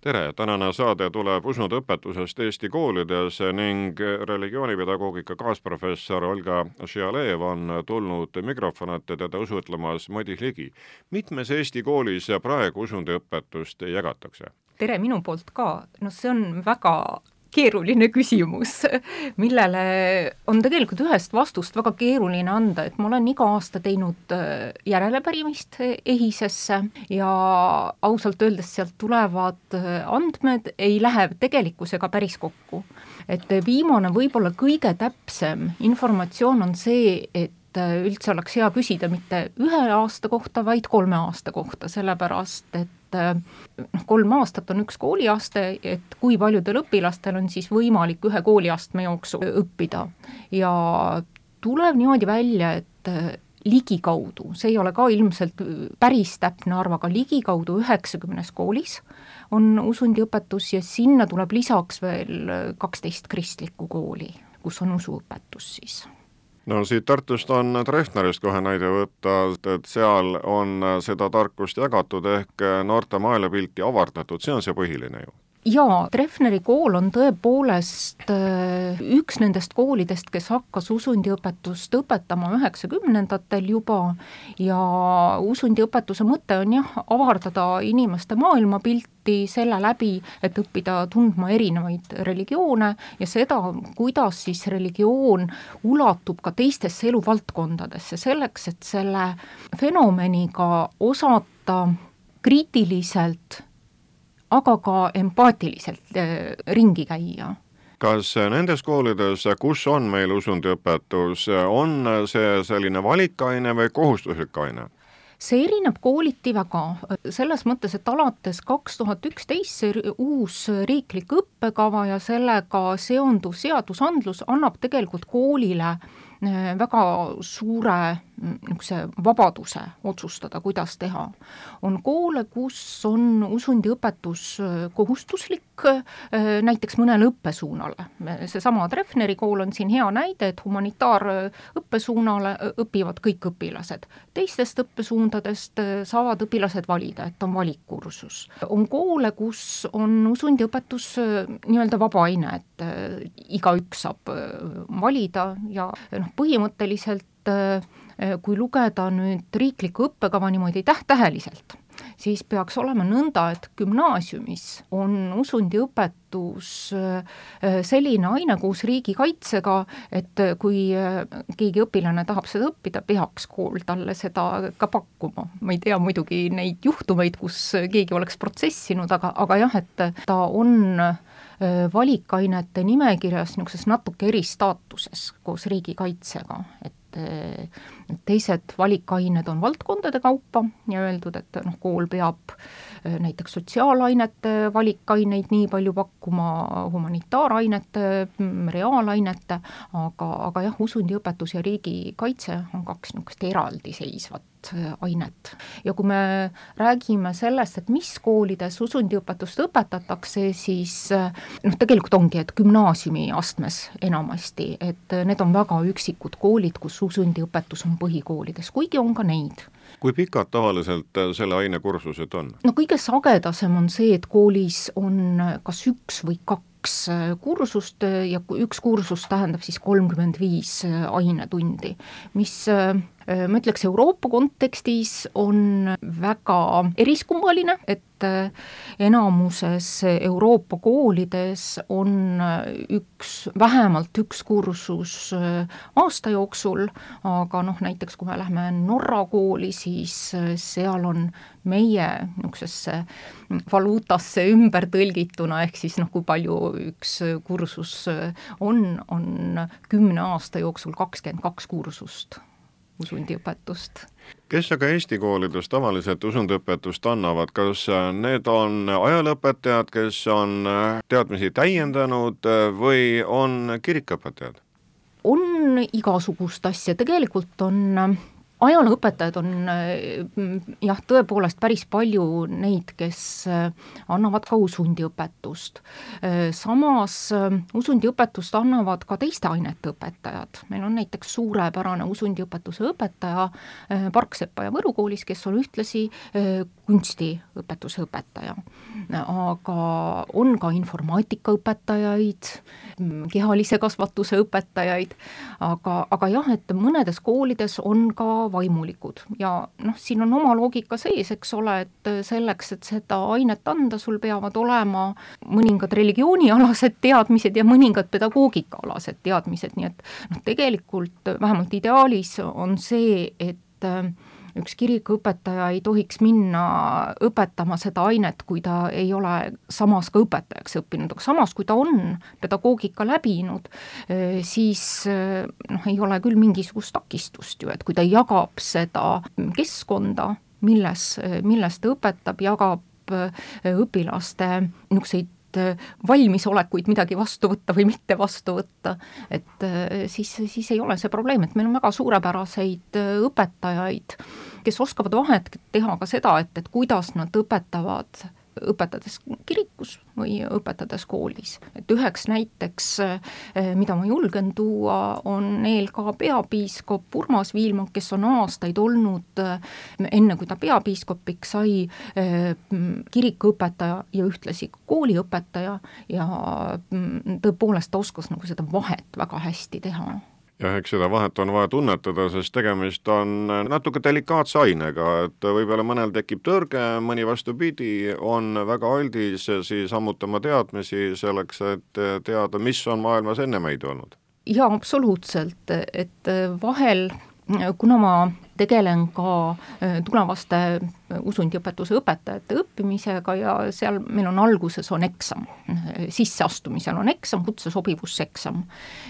tere, tänane saade tuleb usuõpetusest Eesti koolides ning religioonipedagoogika kaasprofessor Olga Šialev on tulnud mikrofoni ette teda usutlemas Madis Ligi. mitmes Eesti koolis praegu usundiõpetust jagatakse? tere minu poolt ka, noh, see on väga keeruline küsimus, millele on tegelikult ühest vastust väga keeruline anda, et ma olen iga aasta teinud äh, järelepärimist EHIS-esse ja ausalt öeldes sealt tulevad äh, andmed ei lähe tegelikkusega päris kokku. et viimane, võib-olla kõige täpsem informatsioon on see, et äh, üldse oleks hea küsida mitte ühe aasta kohta, vaid kolme aasta kohta, sellepärast et et noh, kolm aastat on üks kooliaste, et kui paljudel õpilastel on siis võimalik ühe kooliastme jooksul õppida. Ja tuleb niimoodi välja, et äh, ligikaudu, see ei ole ka ilmselt päris täpne arv, aga ligikaudu üheksakümnes koolis on usundiõpetus ja sinna tuleb lisaks veel kaksteist kristlikku kooli, kus on usuõpetus siis no siit Tartust on Treffnerist kohe näide võtta, et seal on seda tarkust jagatud ehk noorte maailmapilti avardatud, see on see põhiline ju jaa, Treffneri kool on tõepoolest äh, üks nendest koolidest, kes hakkas usundiõpetust õpetama üheksakümnendatel juba. Ja usundiõpetuse mõte on jah, avardada inimeste maailmapilti selle läbi, et õppida tundma erinevaid religioone ja seda, kuidas siis religioon ulatub ka teistesse eluvaldkondadesse, selleks et selle fenomeniga osata kriitiliselt aga ka empaatiliselt äh, ringi käia kas nendes koolides, kus on meil usundiõpetus, on see selline valikaine või kohustuslik aine? see erineb kooliti väga, selles mõttes, et alates kaks tuhat üksteist see uus riiklik õppekava ja sellega seonduv seadusandlus annab tegelikult koolile äh, väga suure niisuguse vabaduse otsustada, kuidas teha. on koole, kus on usundiõpetus äh, kohustuslik äh, näiteks mõnele õppesuunale. seesama Treffneri kool on siin hea näide, et humanitaarõppesuunale õpivad kõik õpilased. teistest õppesuundadest äh, saavad õpilased valida, et on valikkursus. on koole, kus on usundiõpetus nii-öelda vaba aine, et igaüks saab valida ja noh, põhimõtteliselt Äh, kui lugeda nüüd riiklikku õppekava niimoodi täht-täheliselt, siis peaks olema nõnda, et gümnaasiumis on usundiõpetus äh, selline aine koos riigikaitsega, et kui äh, keegi õpilane tahab seda õppida, peaks kool talle seda ka pakkuma. ma ei tea muidugi neid juhtumeid, kus keegi oleks protsessinud, aga, aga jah, et ta on valikainete nimekirjas niisuguses natuke eristaatuses koos riigikaitsega, et teised valikained on valdkondade kaupa ja öeldud, et noh, kool peab äh, näiteks sotsiaalainete valikaineid nii palju pakkuma, humanitaarainete, mm, reaalainete, aga, aga jah, usundiõpetus ja riigikaitse on kaks niisugust eraldiseisvat ainet. ja kui me räägime sellest, et mis koolides usundiõpetust õpetatakse, siis äh, noh, tegelikult ongi, et gümnaasiumiastmes enamasti, et äh, need on väga üksikud koolid, kus usundiõpetus on põhikoolides, kuigi on ka neid kui pikad tavaliselt selle aine kursused on? no kõige sagedasem on see, et koolis on kas üks või kaks kaks kursust ja üks kursus tähendab siis kolmkümmend viis ainetundi, mis Äh, ma ütleks, Euroopa kontekstis on väga eriskummaline, et äh, enamuses Euroopa koolides on äh, üks, vähemalt üks kursus aasta jooksul, aga noh, näiteks kui me läheme Norra kooli, siis seal on meie niisugusesse valuutasse ümber tõlgituna, ehk siis noh, kui palju üks kursus on, on kümne aasta jooksul kakskümmend kaks kursust usundiõpetust. kes aga Eesti koolides tavaliselt usundiõpetust annavad, kas need on ajalooõpetajad, kes on teadmisi täiendanud või on kirikuõpetajad? on igasugust asja, tegelikult on ajalooõpetajad on mm, jah, tõepoolest päris palju neid, kes äh, annavad ka usundiõpetust. Äh, samas äh, usundiõpetust annavad ka teiste ainete õpetajad, meil on näiteks suurepärane usundiõpetuse õpetaja Parksepa ja Võru koolis, kes on ühtlasi kunstiõpetuse õpetaja. aga on ka informaatikaõpetajaid, mm, kehalise kasvatuse õpetajaid, aga, aga jah, et mõnedes koolides on ka vaimulikud. Ja noh, siin on oma loogika sees, eks ole, et selleks, et seda ainet anda, sul peavad olema mõningad religioonialased teadmised ja mõningad pedagoogikaalased teadmised, nii et noh, tegelikult vähemalt ideaalis on see, et üks kirikuõpetaja ei tohiks minna õpetama seda ainet, kui ta ei ole samas ka õpetajaks õppinud, aga samas, kui ta on pedagoogika läbinud, eh, siis eh, noh, ei ole küll mingisugust takistust ju, et kui ta jagab seda keskkonda, milles, milles ta õpetab, jagab eh, õpilaste niisuguseid valmisolekuid midagi vastu võtta või mitte vastu võtta, et siis, siis ei ole see probleem, et meil on väga suurepäraseid õpetajaid kes oskavad vahet teha ka seda, et, et kuidas nad õpetavad õpetades kirikus või õpetades koolis. et üheks näiteks, eh, mida ma julgen tuua, on ELK peapiiskop Urmas Viilma, kes on aastaid olnud, eh, enne kui ta peapiiskopiks sai, eh, kirikuõpetaja ja ühtlasi kooliõpetaja ja mm, tõepoolest ta oskas nagu seda vahet väga hästi teha jah, eks seda vahet on vaja tunnetada, sest tegemist on natuke delikaatse ainega, et võib-olla mõnel tekib tõrge, mõni vastupidi, on väga aldis siis ammutama teadmisi selleks, et teada, mis on maailmas enne meid olnud. jaa, absoluutselt, et vahel kuna ma tegelen ka äh, tulevaste äh, usundiõpetuse õpetajate õppimisega ja seal meil on alguses on eksam, sisseastumisel on eksam, kutsesobivuseksam.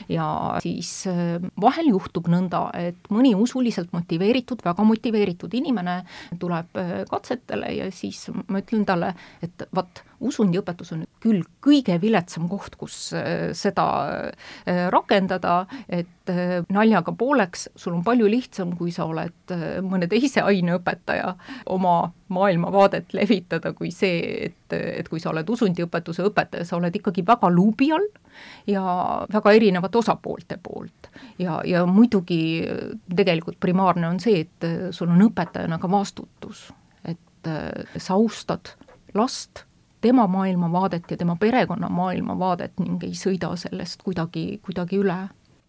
ja siis äh, vahel juhtub nõnda, et mõni usuliselt motiveeritud, väga motiveeritud inimene tuleb katsetele ja siis ma ütlen talle, et vaat, usundiõpetus on küll kõige viletsam koht, kus seda rakendada, et naljaga pooleks, sul on palju lihtsam, kui sa oled Äh, mõne teise aineõpetaja oma maailmavaadet levitada, kui see, et, et kui sa oled usundiõpetuse õpetaja, sa oled ikkagi väga luubi all ja väga erinevate osapoolte poolt. ja, ja muidugi tegelikult primaarne on see, et sul on õpetajana ka vastutus, et äh, sa austad last, tema maailmavaadet ja tema perekonna maailmavaadet ning ei sõida sellest kuidagi, kuidagi üle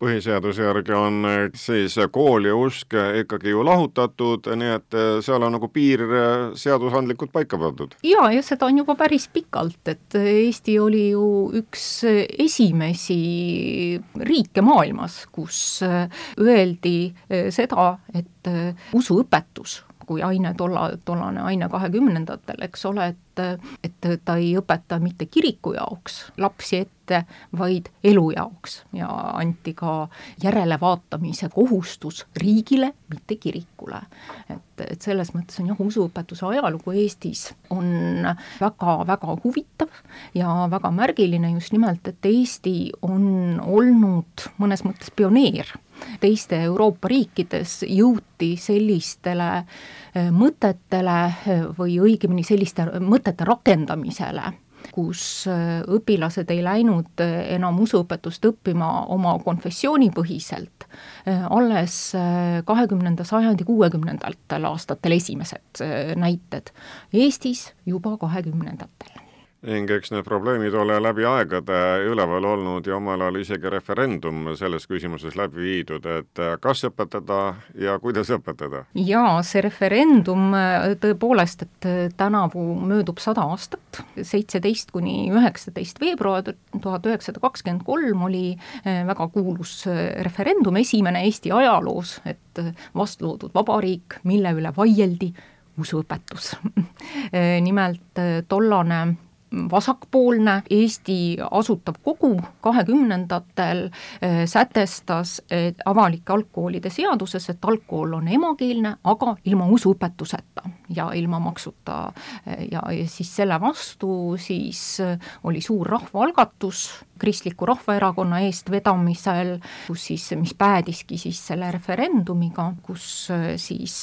põhiseaduse järgi on eh, siis kool ja usk ikkagi ju lahutatud, nii et eh, seal on nagu piir eh, seadusandlikult paika pandud. jaa, ja seda on juba päris pikalt, et Eesti oli ju üks esimesi riike maailmas, kus öeldi seda, et usuõpetus kui aine tolla, tollane aine kahekümnendatel, eks ole, et, et ta ei õpeta mitte kiriku jaoks lapsi ette, vaid elu jaoks ja anti ka järelevaatamise kohustus riigile, mitte kirikule. et, et selles mõttes on jah, usuõpetuse ajalugu Eestis on väga-väga huvitav ja väga märgiline just nimelt, et Eesti on olnud mõnes mõttes pioneer teiste Euroopa riikides jõuti sellistele eh, mõtetele eh, või õigemini selliste mõtete rakendamisele, kus eh, õpilased ei läinud enam usuõpetust õppima oma konfessioonipõhiselt, alles kahekümnenda sajandi kuuekümnendatel aastatel esimesed näited, Eestis juba kahekümnendatel ning eks need probleemid ole läbi aegade üleval olnud ja omal ajal isegi referendum selles küsimuses läbi viidud, et kas õpetada ja kuidas õpetada? jaa, see referendum tõepoolest, et tänavu möödub sada aastat, seitseteist kuni üheksateist veebruar tuhat üheksasada kakskümmend kolm oli väga kuulus referendum, esimene Eesti ajaloos, et vast loodud vabariik, mille üle vaieldi usuõpetus nimelt tollane vasakpoolne, Eesti Asutav Kogu kahekümnendatel sätestas avalike algkoolide seaduses, et algkool on emakeelne, aga ilma usuõpetuseta ja ilma maksuta. Ja, ja siis selle vastu siis oli suur rahvaalgatus Kristliku Rahvaerakonna eestvedamisel, kus siis, mis päädiski siis selle referendumiga, kus siis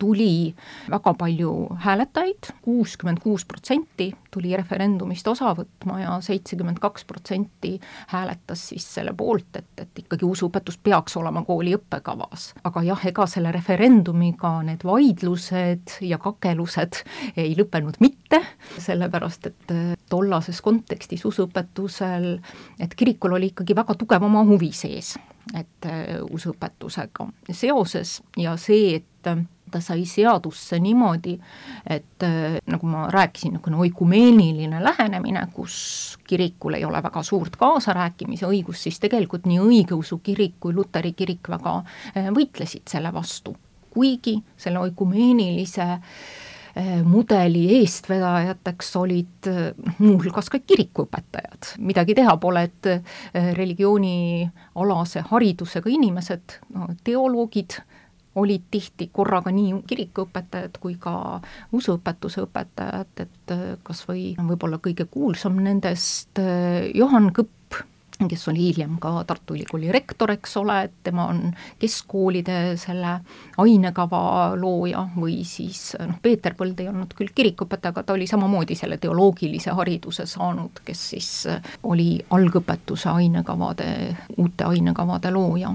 tuli väga palju hääletajaid, kuuskümmend kuus protsenti tuli referendumist osa võtma ja seitsekümmend kaks protsenti hääletas siis selle poolt, et, et ikkagi usuõpetus peaks olema kooli õppekavas. aga jah, ega selle referendumiga need vaidlused ja kakelused ei lõppenud mitte, sellepärast et äh, tollases kontekstis usuõpetusel et kirikul oli ikkagi väga tugev oma huvi sees, et äh, usuõpetusega seoses ja see, et ta sai seadusse niimoodi, et äh, nagu ma rääkisin, niisugune oikumeeniline lähenemine, kus kirikul ei ole väga suurt kaasarääkimise õigust, siis tegelikult nii õigeusu kirik kui luteri kirik väga võitlesid selle vastu. kuigi selle oikumeenilise äh, mudeli eestvedajateks olid muuhulgas ka kirikuõpetajad. midagi teha pole, et religioonialase haridusega inimesed, teoloogid, olid tihti korraga nii kirikuõpetajad kui ka usuõpetuse õpetajad, et kas või võib-olla kõige kuulsam nendest Johann Kõpp, kes oli hiljem ka Tartu Ülikooli rektor, eks ole, et tema on keskkoolide selle ainekava looja või siis noh, Peeter Põld ei olnud küll kirikuõpetaja, aga ta oli samamoodi selle teoloogilise hariduse saanud, kes siis oli algõpetuse ainekavade, uute ainekavade looja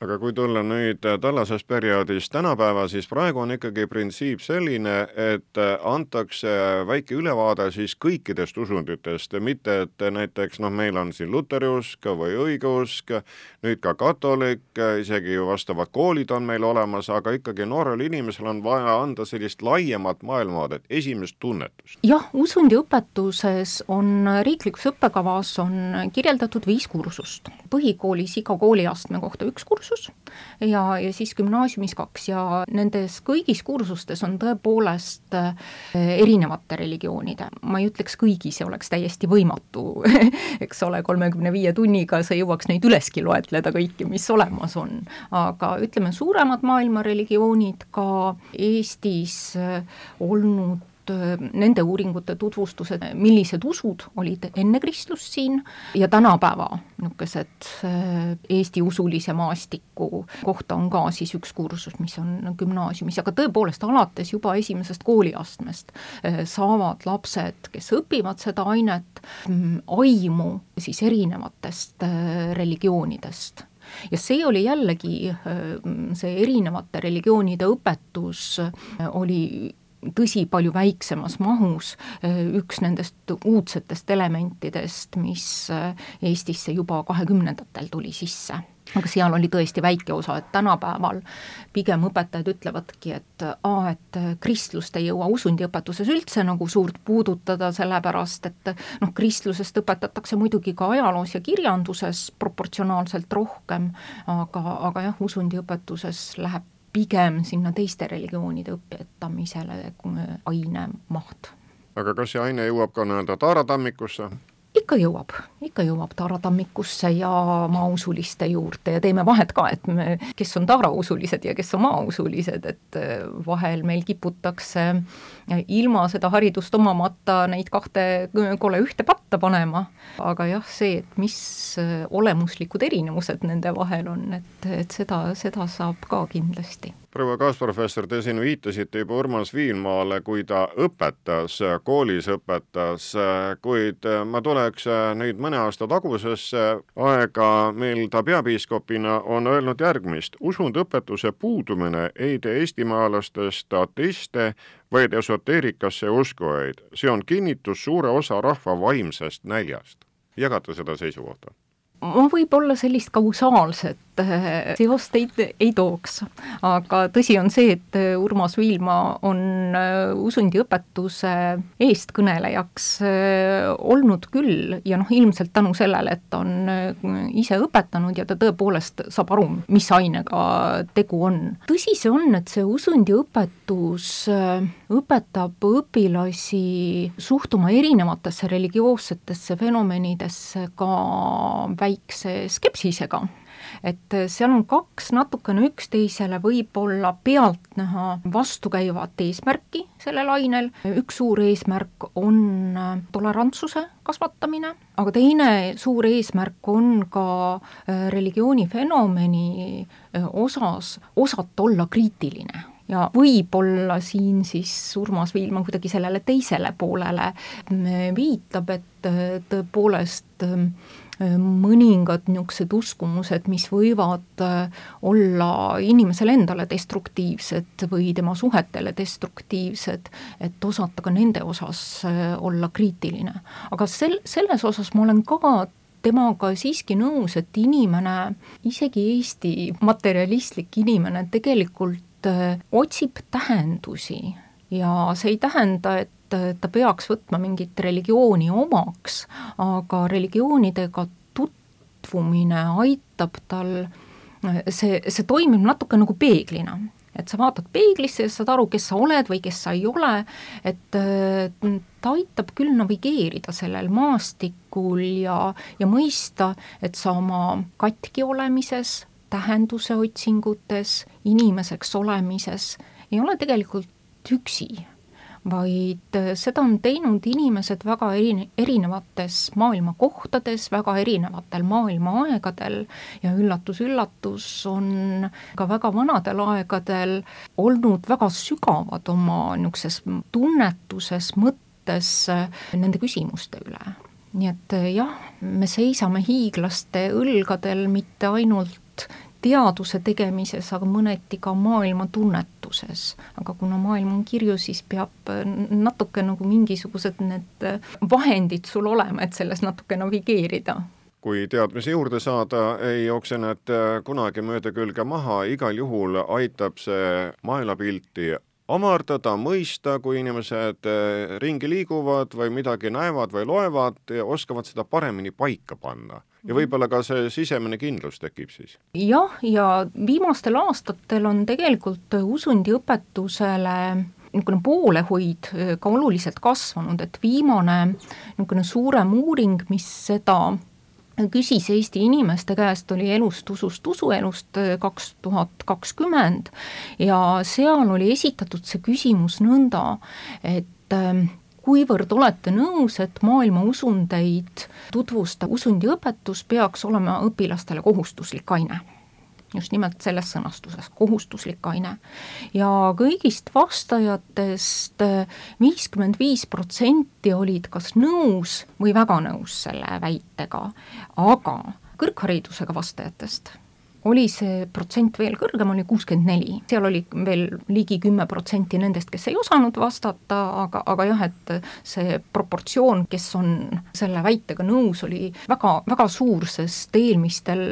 aga kui tulla nüüd tollasest perioodist tänapäeva, siis praegu on ikkagi printsiip selline, et antakse väike ülevaade siis kõikidest usunditest, mitte et näiteks noh, meil on siin luteriusk või õigeusk, nüüd ka katolik, isegi ju vastavad koolid on meil olemas, aga ikkagi noorel inimesel on vaja anda sellist laiemat maailmavaadet, esimest tunnetust. jah, usundiõpetuses on riiklikus õppekavas on kirjeldatud viis kursust. põhikoolis iga kooliastme kohta üks kursus, kursus ja, ja siis gümnaasiumis kaks ja nendes kõigis kursustes on tõepoolest äh, erinevate religioonide, ma ei ütleks kõigi, see oleks täiesti võimatu eks ole, kolmekümne viie tunniga sa jõuaks neid üleski loetleda kõiki, mis olemas on. aga ütleme, suuremad maailma religioonid ka Eestis äh, olnud Äh, nende uuringute tutvustused, millised usud olid enne kristlust siin ja tänapäeva niisugused äh, Eesti usulise maastiku kohta on ka siis üks kursus, mis on gümnaasiumis, aga tõepoolest alates juba esimesest kooliastmest äh, saavad lapsed, kes õpivad seda ainet, mm, aimu siis erinevatest religioonidest. Ja see oli jällegi, see erinevate religioonide õpetus oli tõsi, palju väiksemas mahus, äh, üks nendest uudsetest elementidest, mis äh, Eestisse juba kahekümnendatel tuli sisse. Aga seal oli tõesti väike osa, et tänapäeval pigem õpetajad ütlevadki, et aa, et kristlust ei jõua usundiõpetuses üldse nagu suurt puudutada, sellepärast et noh, kristlusest õpetatakse muidugi ka ajaloos ja kirjanduses proportsionaalselt rohkem, aga, aga jah, usundiõpetuses läheb pigem sinna teiste religioonide õpetamisele aine maht. aga kas see aine jõuab ka nii-öelda taaratammikusse? Ikka jõuab, ikka jõuab taaratammikusse ja maausuliste juurde ja teeme vahet ka, et me, kes on taarausulised ja kes on maausulised, et äh, vahel meil kiputakse ilma seda haridust omamata neid kahte kole ühte patta panema, aga jah, see, et mis äh, olemuslikud erinevused nende vahel on, et, et seda, seda saab ka kindlasti proua kaasprofessor, te siin viitasite juba Urmas Viilmaale, kui ta õpetas, koolis õpetas, kuid ma tuleks nüüd mõne aasta tagusesse aega, mil ta peapiiskopina on öelnud järgmist. usundõpetuse puudumine ei tee eestimaalastest ateiste, vaid esoteerikasse uskujaid. see on kinnitus suure osa rahva vaimsest näljast. jagate seda seisukohta? Ma võib-olla sellist kausaalset äh, seost ei, ei tooks, aga tõsi on see, et äh, Urmas Viilma on äh, usundiõpetuse eestkõnelejaks olnud küll ja noh, ilmselt tänu sellele, et ta on ise õpetanud ja ta tõepoolest saab aru, mis ainega tegu on. tõsi see on, et see usundiõpetus õpetab õpilasi suhtuma erinevatesse religioossetesse fenomenidesse ka väikse skepsisega. et seal on kaks natukene üksteisele võib-olla pealtnäha vastukäivat eesmärki sellel ainel, üks suur eesmärk on tolerantsuse kasvatamine, aga teine suur eesmärk on ka äh, religiooni fenomeni äh, osas osata olla kriitiline ja võib-olla siin siis Urmas Viilma kuidagi sellele teisele poolele mm, viitab, et äh, tõepoolest mõningad niisugused uskumused, mis võivad äh, olla inimesele endale destruktiivsed või tema suhetele destruktiivsed, et osata ka nende osas äh, olla kriitiline. aga sel, selles osas ma olen ka temaga siiski nõus, et inimene, isegi Eesti materialistlik inimene tegelikult äh, otsib tähendusi ja see ei tähenda, et ta peaks võtma mingit religiooni omaks, aga religioonidega tutvumine aitab tal, see, see toimib natuke nagu peeglina. Et sa vaatad peeglisse ja saad aru, kes sa oled või kes sa ei ole, et ta aitab küll navigeerida sellel maastikul ja, ja mõista, et sa oma katki olemises, tähenduse otsingutes, inimeseks olemises ei ole tegelikult üksi, vaid äh, seda on teinud inimesed väga eri, erinevates maailma kohtades, väga erinevatel maailma aegadel ja üllatus-üllatus, on ka väga vanadel aegadel olnud väga sügavad oma niisuguses tunnetuses, mõttes äh, nende küsimuste üle. Nii et äh, jah, me seisame hiiglaste õlgadel mitte ainult teaduse tegemises, aga mõneti ka maailma tunnetuses. aga kuna maailm on kirju, siis peab äh, natuke nagu mingisugused need äh, vahendid sul olema, et selles natuke navigeerida kui teadmisi juurde saada, ei jookse need äh, kunagi mööda külge maha, igal juhul aitab see maailmapilti omardada, mõista, kui inimesed ringi liiguvad või midagi näevad või loevad, oskavad seda paremini paika panna ja võib-olla ka see sisemine kindlus tekib siis? jah, ja viimastel aastatel on tegelikult usundiõpetusele niisugune poolehoid äh, ka oluliselt kasvanud, et viimane niisugune suurem uuring, mis seda küsis Eesti inimeste käest, oli elust usust usuelust äh, kaks tuhat kakskümmend ja seal oli esitatud see küsimus nõnda, et ähm, kuivõrd olete nõus, et maailma usundeid tutvustav usundiõpetus peaks olema õpilastele kohustuslik aine? Just nimelt selles sõnastuses, kohustuslik aine. ja kõigist vastajatest viiskümmend viis protsenti olid kas nõus või väga nõus selle väitega, aga kõrgharidusega vastajatest oli see protsent veel kõrgem, oli kuuskümmend neli, seal oli veel ligi kümme protsenti nendest, kes ei osanud vastata, aga, aga jah, et see proportsioon, kes on selle väitega nõus, oli väga, väga suur, sest eelmistel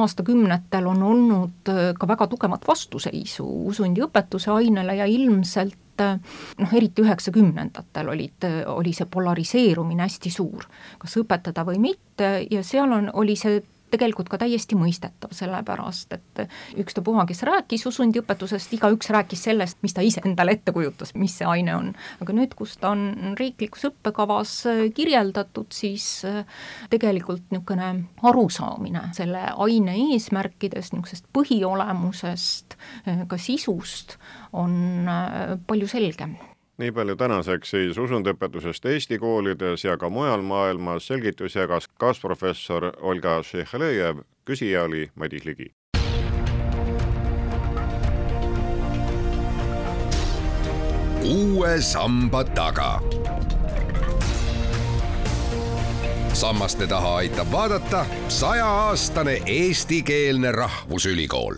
aastakümnetel on olnud ka väga tugevat vastuseisu usundiõpetuse ainele ja ilmselt noh, eriti üheksakümnendatel olid, oli see polariseerumine hästi suur, kas õpetada või mitte ja seal on, oli see tegelikult ka täiesti mõistetav, sellepärast et ükstapuha, kes rääkis usundiõpetusest, igaüks rääkis sellest, mis ta ise endale ette kujutas, mis see aine on. aga nüüd, kus ta on riiklikus õppekavas kirjeldatud, siis tegelikult niisugune arusaamine selle aine eesmärkidest, niisugusest põhiolemusest, ka sisust, on palju selgem nii palju tänaseks siis usundiõpetusest Eesti koolides ja ka mujal maailmas, selgitusi jagas kaasprofessor Olga Šehhelejev, küsija oli Madis Ligi. uue samba taga. sammaste taha aitab vaadata sajaaastane eestikeelne rahvusülikool